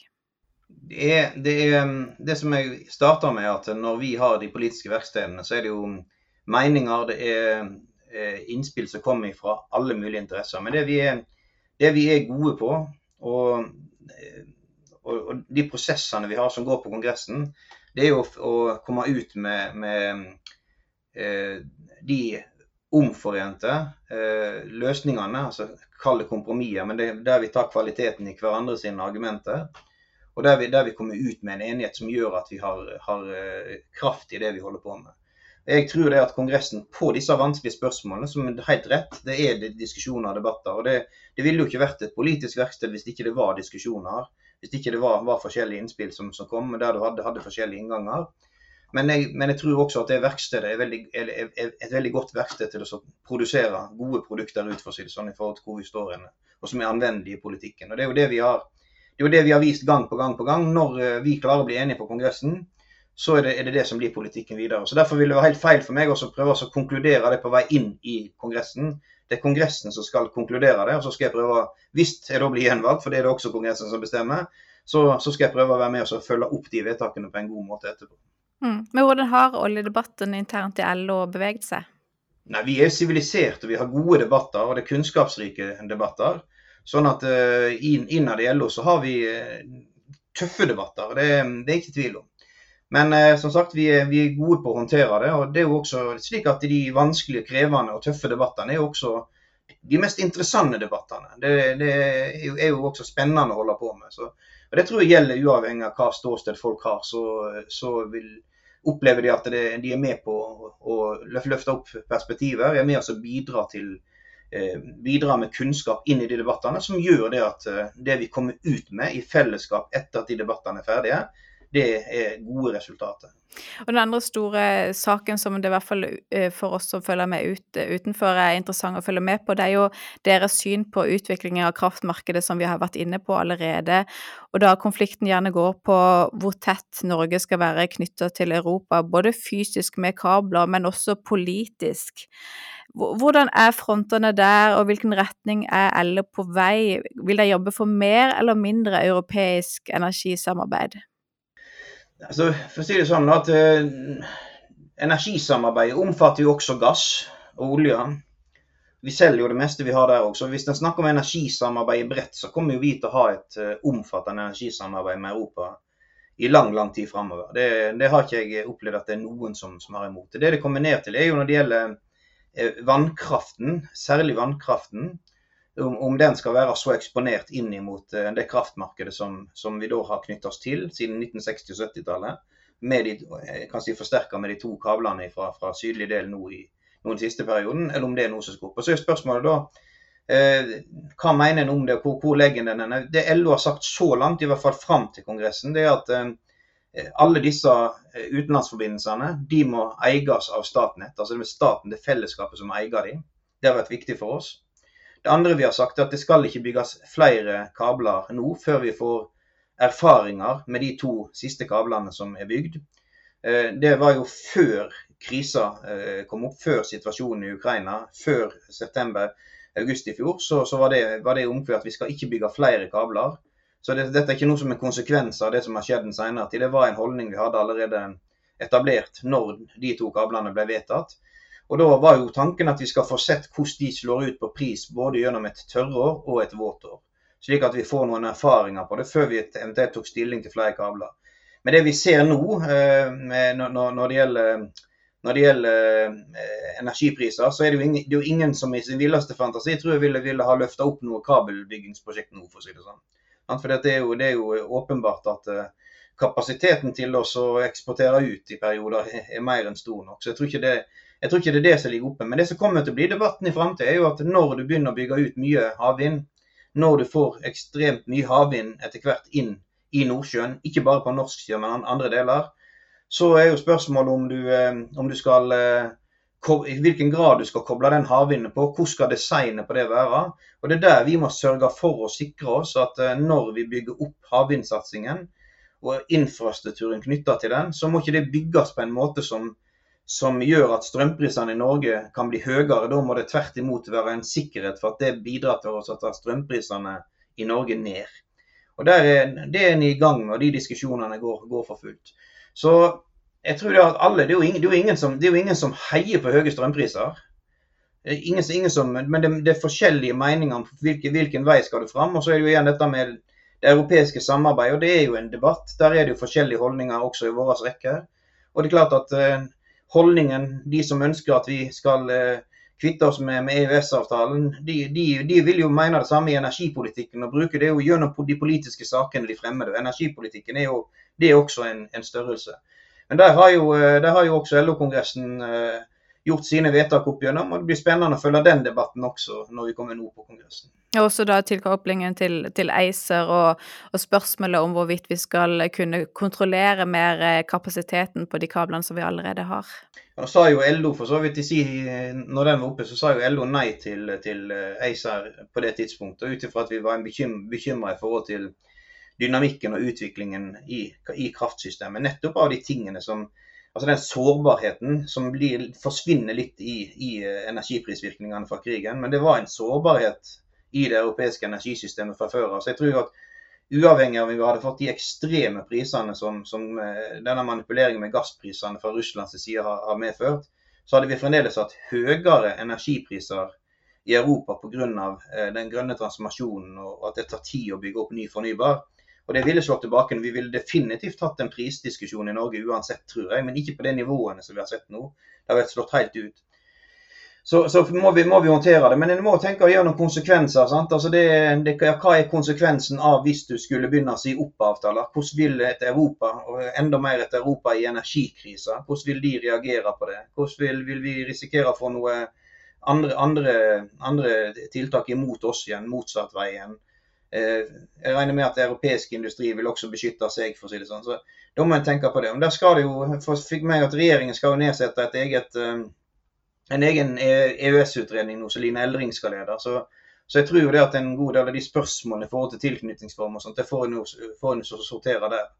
Det, er, det, er, det som jeg starter med, at når vi har de politiske verkstedene, så er det jo meninger, det er eh, innspill som kommer fra alle mulige interesser. Men det vi er, det vi er gode på, og eh, og, og, de prosessene vi har som går på Kongressen, det er jo å, komme ut med, med eh, de omforente eh, løsningene, altså kall det kompromisser, men det, der vi tar kvaliteten i hverandre sine argumenter. Og der vi, der vi, kommer ut med en enighet som gjør at vi har, har uh, kraft i det vi holder på med. Jeg tror det at Kongressen på disse vanskelige spørsmålene, som er helt rett, det er diskusjoner og debatter. og det, det ville jo ikke vært et politisk verksted hvis ikke det var diskusjoner hvis ikke det var, var forskjellige innspill som, som, kom, der du hadde, hadde forskjellige innganger. Men jeg, men jeg, tror også at det verkstedet er, veldig, er, er, et veldig godt verksted til å produsere gode produkter ut for sånn, i forhold til hvor vi står inne, og som er anvendelige i politikken. Og Det er jo det vi har, det det vi har vist gang på gang på gang. Når eh, vi klarer å bli enige på Kongressen, så er det, er det, det som blir politikken videre. Så Derfor vil det være helt feil for meg å prøve å konkludere det på vei inn i Kongressen. Det er Kongressen som skal konkludere det. og så skal jeg prøve, Hvis jeg da blir gjenvalgt, for det er det også Kongressen som bestemmer, så, så skal jeg prøve å være med og følge opp de vedtakene på en god måte etterpå. Mm. Men hvordan har oljedebatten internt i LO beveget seg? Nei, Vi er siviliserte, vi har gode debatter, og det er kunnskapsrike debatter. Sånn at uh, innad i LO så har vi uh, tøffe debatter. Det, det er ikke tvil om. Men eh, som sagt, vi er, vi er, gode på å håndtere det. og det er jo også slik at De vanskelige, krevende og tøffe debattene er jo også de mest interessante debattene. Det, det er, jo, er, jo, også spennende å holde på med. Så, og Det tror jeg gjelder uavhengig av hva ståsted folk har. Så, så vil opplever de at det, de er med på å løfte opp perspektiver. Er med oss å bidra til bidrar med kunnskap inn i de debattene, som gjør det at eh, det vi kommer ut med i fellesskap etter at de debattene er ferdige, det er gode resultater. Og Den andre store saken som det i hvert fall eh, for oss som følger med ut, utenfor er interessant å følge med på, det er jo deres syn på utviklingen av kraftmarkedet som vi har vært inne på allerede. Og da konflikten gjerne går på hvor tett Norge skal være knytta til Europa, både fysisk med kabler, men også politisk. Hvordan er frontene der, og hvilken retning er alle på vei? Vil de jobbe for mer eller mindre europeisk energisamarbeid? Altså, for å si det sånn at eh, Energisamarbeidet omfatter jo også gass og olje. Vi selger jo det meste vi har der også. Hvis en snakker om energisamarbeid bredt, så kommer vi til å ha et uh, omfattende energisamarbeid med Europa i lang lang tid framover. Det, det, har ikke jeg opplevd at det er noen som, som har imot. Det det kommer ned til, er jo når det gjelder uh, vannkraften, særlig vannkraften om, om, den skal være så eksponert inn mot uh, det kraftmarkedet som, som, vi da har knyttet oss til siden 1960- og 70-tallet. Med de, eh, si forsterka med de to kablene fra, fra sydlig del nå i den siste perioden, eller om det er noe som skal opp. Og Så er spørsmålet da eh, hva mener en om det, hvor, hvor legger en den? Det LO har sagt så langt, i hvert fall fram til Kongressen, det er at eh, alle disse eh, utenlandsforbindelsene de må eies av Statnett. Altså det er staten, det fellesskapet som eier dem. Det har vært viktig for oss. Det andre vi har sagt, er at det skal ikke bygges flere kabler nå, før vi får erfaringer med de to siste kablene som er bygd. Eh, det var jo før krisa eh, kom opp, før situasjonen i Ukraina, før september-august i fjor. Så, så var det, det omkvært at vi skal ikke bygge flere kabler. Så det, dette er ikke noe som er konsekvens av det som har skjedd den senere tid. Det var en holdning vi hadde allerede etablert når de to kablene ble vedtatt. Og Da var jo tanken at vi skal få sett hvordan de slår ut på pris både gjennom et tørrår og et våtår. Slik at vi får noen erfaringer på det før vi eventuelt tok stilling til flere kabler. Men det vi ser nå eh, når, det gjelder, når det gjelder eh, energipriser, så er det, jo ingen, det jo ingen som i sin villeste fantasi tror jeg ville, ville ha løfta opp noe kabelbyggingsprosjekt nå, for å si det sånn. For det er, jo, det er jo åpenbart at eh, kapasiteten til oss å eksportere ut i perioder er mer enn stor nok. Så jeg tror ikke det, jeg tror ikke det er det som ligger oppe. Men det som kommer til å bli debatten i framtida, er jo at når du begynner å bygge ut mye havvind, når du får ekstremt mye havvind etter hvert inn i Nordsjøen, ikke bare på norsk side, men andre deler, så er jo spørsmålet om du, eh, om du skal eh, i hvilken grad du skal koble den havvinden på, hvordan skal designet på det være. Og Det er der vi må sørge for å sikre oss at eh, når vi bygger opp havvindsatsingen og infrastrukturen knytta til den, så må ikke det bygges på en måte som, som gjør at strømprisene i Norge kan bli høyere. Da må det tvert imot være en sikkerhet for at det bidrar til å ta strømprisene i Norge ned. Og er, Det er en i gang med, og de diskusjonene går, går for fullt. Så jeg tror det at alle, det er, ingen, det, er ingen som, det er jo ingen, som, heier på høye strømpriser. Ingen, ingen som, men det, det, er forskjellige meninger om hvilken, hvilken vei skal du fram. Og så er det jo igjen dette med det europeiske samarbeidet, og det er jo en debatt. Der er det jo forskjellige holdninger også i våre rekker. Og det er klart at uh, holdningen, de som ønsker at vi skal uh, kvitte oss med, med EØS-avtalen, de, de, de, vil jo mene det samme i energipolitikken og bruke det jo gjennom de politiske sakene de fremmer. Energipolitikken er jo det er også en, en størrelse. Men der har jo, eh, der har jo også LO-kongressen eh, gjort sine vedtak opp gjennom, og det blir spennende å følge den debatten også når vi kommer nå på kongressen. Og også da tilkoblingen til, til ACER og, og, spørsmålet om hvorvidt vi skal kunne kontrollere mer eh, kapasiteten på de kablene som vi allerede har. Ja, sa jo LO for så vidt i si, når den var oppe, så sa jo LO nei til, til ACER på det tidspunktet, ut ifra at vi var bekymra i forhold til dynamikken og utviklingen i, i, kraftsystemet. Nettopp av de tingene som Altså den sårbarheten som blir, forsvinner litt i, i eh, energiprisvirkningene fra krigen. Men det var en sårbarhet i det europeiske energisystemet fra før av. Så jeg tror at uavhengig av om vi hadde fått de ekstreme prisene som, som eh, denne manipuleringen med gassprisene fra Russlands side har, har, medført, så hadde vi fremdeles hatt høyere energipriser i Europa pga. Eh, den grønne transformasjonen og at det tar tid å bygge opp ny fornybar. Og det ville slått tilbake. Vi ville definitivt hatt en prisdiskusjon i Norge uansett, tror jeg. Men ikke på det nivåene som vi har sett nå. Det har vært slått helt ut. Så, så må, vi, må, vi, håndtere det. Men en må tenke å gjøre noen konsekvenser. Altså det, det, hva er konsekvensen av hvis du skulle begynne å si opp avtaler? Hvordan vil et Europa, og enda mer et Europa i energikrisa, hvordan vil de reagere på det? Hvordan vil, vil vi risikere å få noe andre, andre, andre tiltak imot oss igjen, motsatt vei? Eh, jeg regner med at europeisk industri vil også beskytte seg, for å si det sånn. Så da må en tenke på det. Men der skal det jo, fikk meg at Regjeringen skal jo nedsette et eget, eh, en egen EØS-utredning nå, som Line Eldring skal lede. Så, så, jeg tror jo det at en god del av de spørsmålene i forhold til tilknytningsform og sånt, det får en jo sortere der,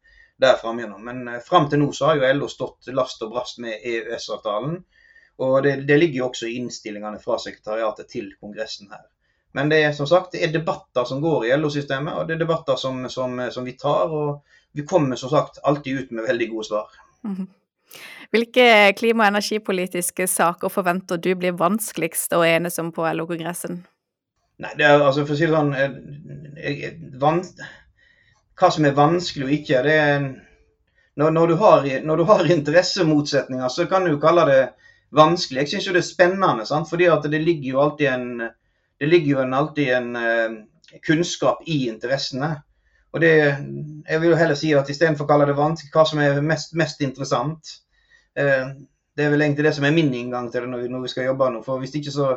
der. Men eh, fram til nå så har jo LO stått last og brast med EØS-avtalen. Og det, det ligger jo også i innstillingene fra sekretariatet til Kongressen her. Men det er som sagt det er debatter som går i LO-systemet, og det er debatter som, som, som, vi tar. Og vi kommer som sagt alltid ut med veldig gode svar. Mhm. Hvilke klima- og energipolitiske saker forventer du blir vanskeligst å enes om på LO-kongressen? Nei, det er altså for å si det sånn jeg, eh, van, Hva som er vanskelig og ikke, det er når, når, du har, når, du har, interessemotsetninger, så kan du kalle det vanskelig. Jeg syns jo det er spennende, sant? fordi at det ligger jo alltid en det ligger jo en, alltid en uh, kunnskap i interessene. Og det, Jeg vil jo heller si at istedenfor å kalle det vanskelig, hva som er mest, mest interessant. Uh, det er vel egentlig det som er min inngang til det når vi, når vi skal jobbe nå. for hvis ikke så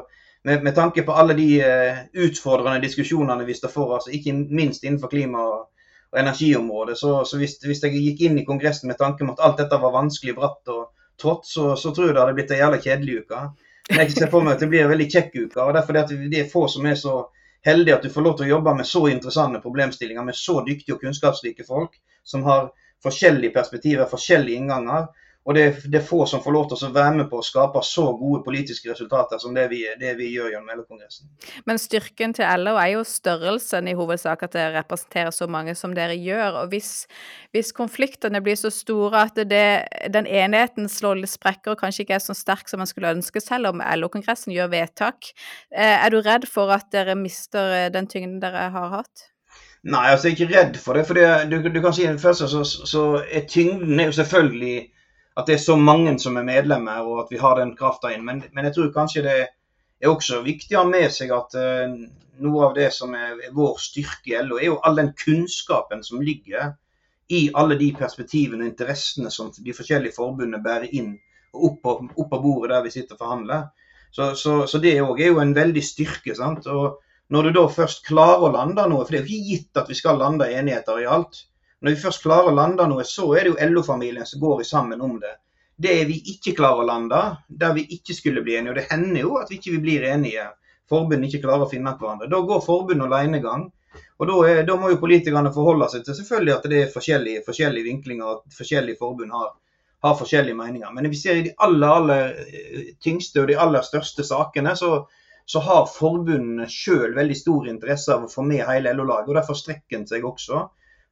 med, med tanke på alle de uh, utfordrende diskusjonene vi står for, altså ikke minst innenfor klima- og, og energiområdet, så, så hvis, hvis, jeg gikk inn i Kongressen med tanke om at alt dette var vanskelig, bratt og trått, så, så tror jeg det hadde blitt ei jævla kjedelig uke. Jeg ser for meg at det blir en veldig kjekk uke. og derfor er det er få som er så heldige at du får lov til å jobbe med så interessante problemstillinger med så dyktige og kunnskapsrike folk som har forskjellige perspektiver, forskjellige innganger. Og det, det, er få som får lov til å være med på å skape så gode politiske resultater som det vi, det vi gjør gjennom LO-kongressen. Men styrken til LO er jo størrelsen i hovedsak, at dere representerer så mange som dere gjør. Og hvis, hvis konfliktene blir så store at det, den enigheten slår litt sprekker og kanskje ikke er så sterk som man skulle ønske, selv om LO-kongressen gjør vedtak, eh, er du redd for at dere mister eh, den tyngden dere har hatt? Nei, altså jeg er ikke redd for det. for det, du, du, kan si først, så, så er tyngden er jo selvfølgelig at det er så mange som er medlemmer, og at vi har den krafta inn. Men, men, jeg tror kanskje det er også viktig å ha med seg at uh, noe av det som er, er vår styrke i LO, er jo all den kunnskapen som ligger i alle de perspektivene og interessene som de forskjellige forbundene bærer inn og opp på, bordet der vi sitter og forhandler. Så, så, så det òg er jo en veldig styrke. sant? Og når du da først klarer å lande noe, for det er jo ikke gitt at vi skal lande enigheter i alt, når vi først klarer å lande noe, så er det jo LO-familien som går sammen om det. Det vi ikke klarer å lande, der vi ikke skulle bli enige, og det hender jo at vi ikke blir enige, forbundet ikke klarer å finne hverandre, da går forbundet alenegang. Og da, er, da, må jo politikerne forholde seg til selvfølgelig at det er forskjellige, forskjellige vinklinger, at forskjellige forbund har, har, forskjellige meninger. Men vi ser i de aller, aller eh, tyngste og de aller største sakene, så, så har forbundene sjøl veldig stor interesse av å få med hele LO-laget. og Derfor strekker en seg også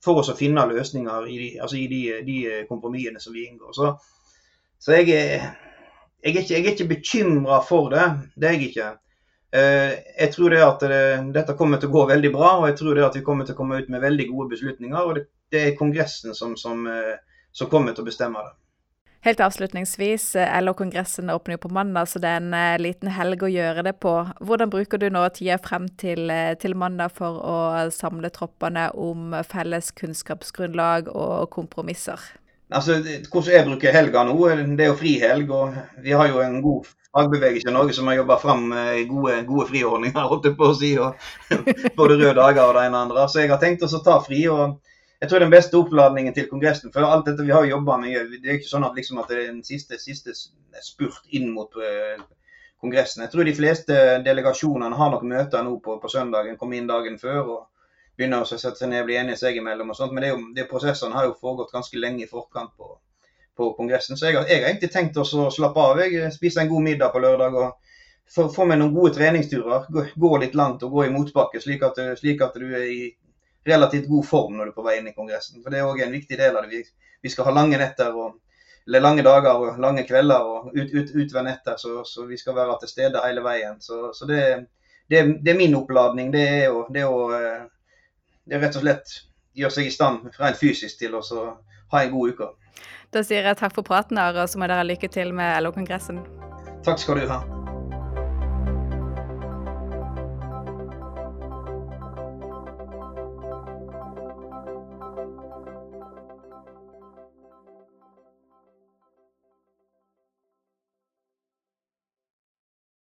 for oss å finne løsninger i de, altså de, de kompromissene som vi inngår. Så, så jeg, er, jeg, er ikke, jeg ikke bekymra for det. Det er jeg ikke. Eh, jeg tror det at det, dette kommer til å gå veldig bra, og jeg tror det at vi kommer til å komme ut med veldig gode beslutninger. og Det, det er Kongressen som, som, eh, som kommer til å bestemme det. Helt avslutningsvis, eh, LO-kongressen åpner jo på mandag, så det er en uh, liten helg å gjøre det på. Hvordan bruker du nå tida frem til, uh, til, mandag for å samle troppene om felles kunnskapsgrunnlag og kompromisser? Altså, Hvordan jeg bruker helga nå, det er jo frihelg. Og vi har jo en god fagbevegelse i Norge som har jobba fram gode, gode friordninger, holdt jeg på å si. Og både røde dager og det ene og andre. Så jeg har tenkt å ta fri. og jeg tror den beste oppladningen til Kongressen For alt dette vi har jobba med, det er ikke sånn at, liksom, at det er en siste, siste spurt inn mot uh, Kongressen. Jeg tror de fleste delegasjonene har nok møter nå på, på søndagen, kommer inn dagen før og begynner å sette seg ned og bli enige seg imellom. og sånt, Men det, jo, det prosessene har jo foregått ganske lenge i forkant på, på Kongressen. Så jeg jeg har, egentlig tenkt å slappe av. Jeg spiser en god middag på lørdag. og få meg noen gode treningsturer. Gå, gå, litt langt og gå i motbakke, slik at, slik at du er i relativt god form når du er på vei inn i Kongressen. For Det er òg en viktig del av det. Vi, skal ha lange netter og eller lange dager og lange kvelder og ut, ut, utover netter, så, så, vi skal være til stede hele veien. Så, så det, det, det, er min oppladning. Det er, å, det, å, eh, det er rett og slett gjøre seg i stand rent fysisk til å ha en god uke. Da sier jeg takk for praten, og så må dere ha lykke til med LO-kongressen. Takk skal du ha.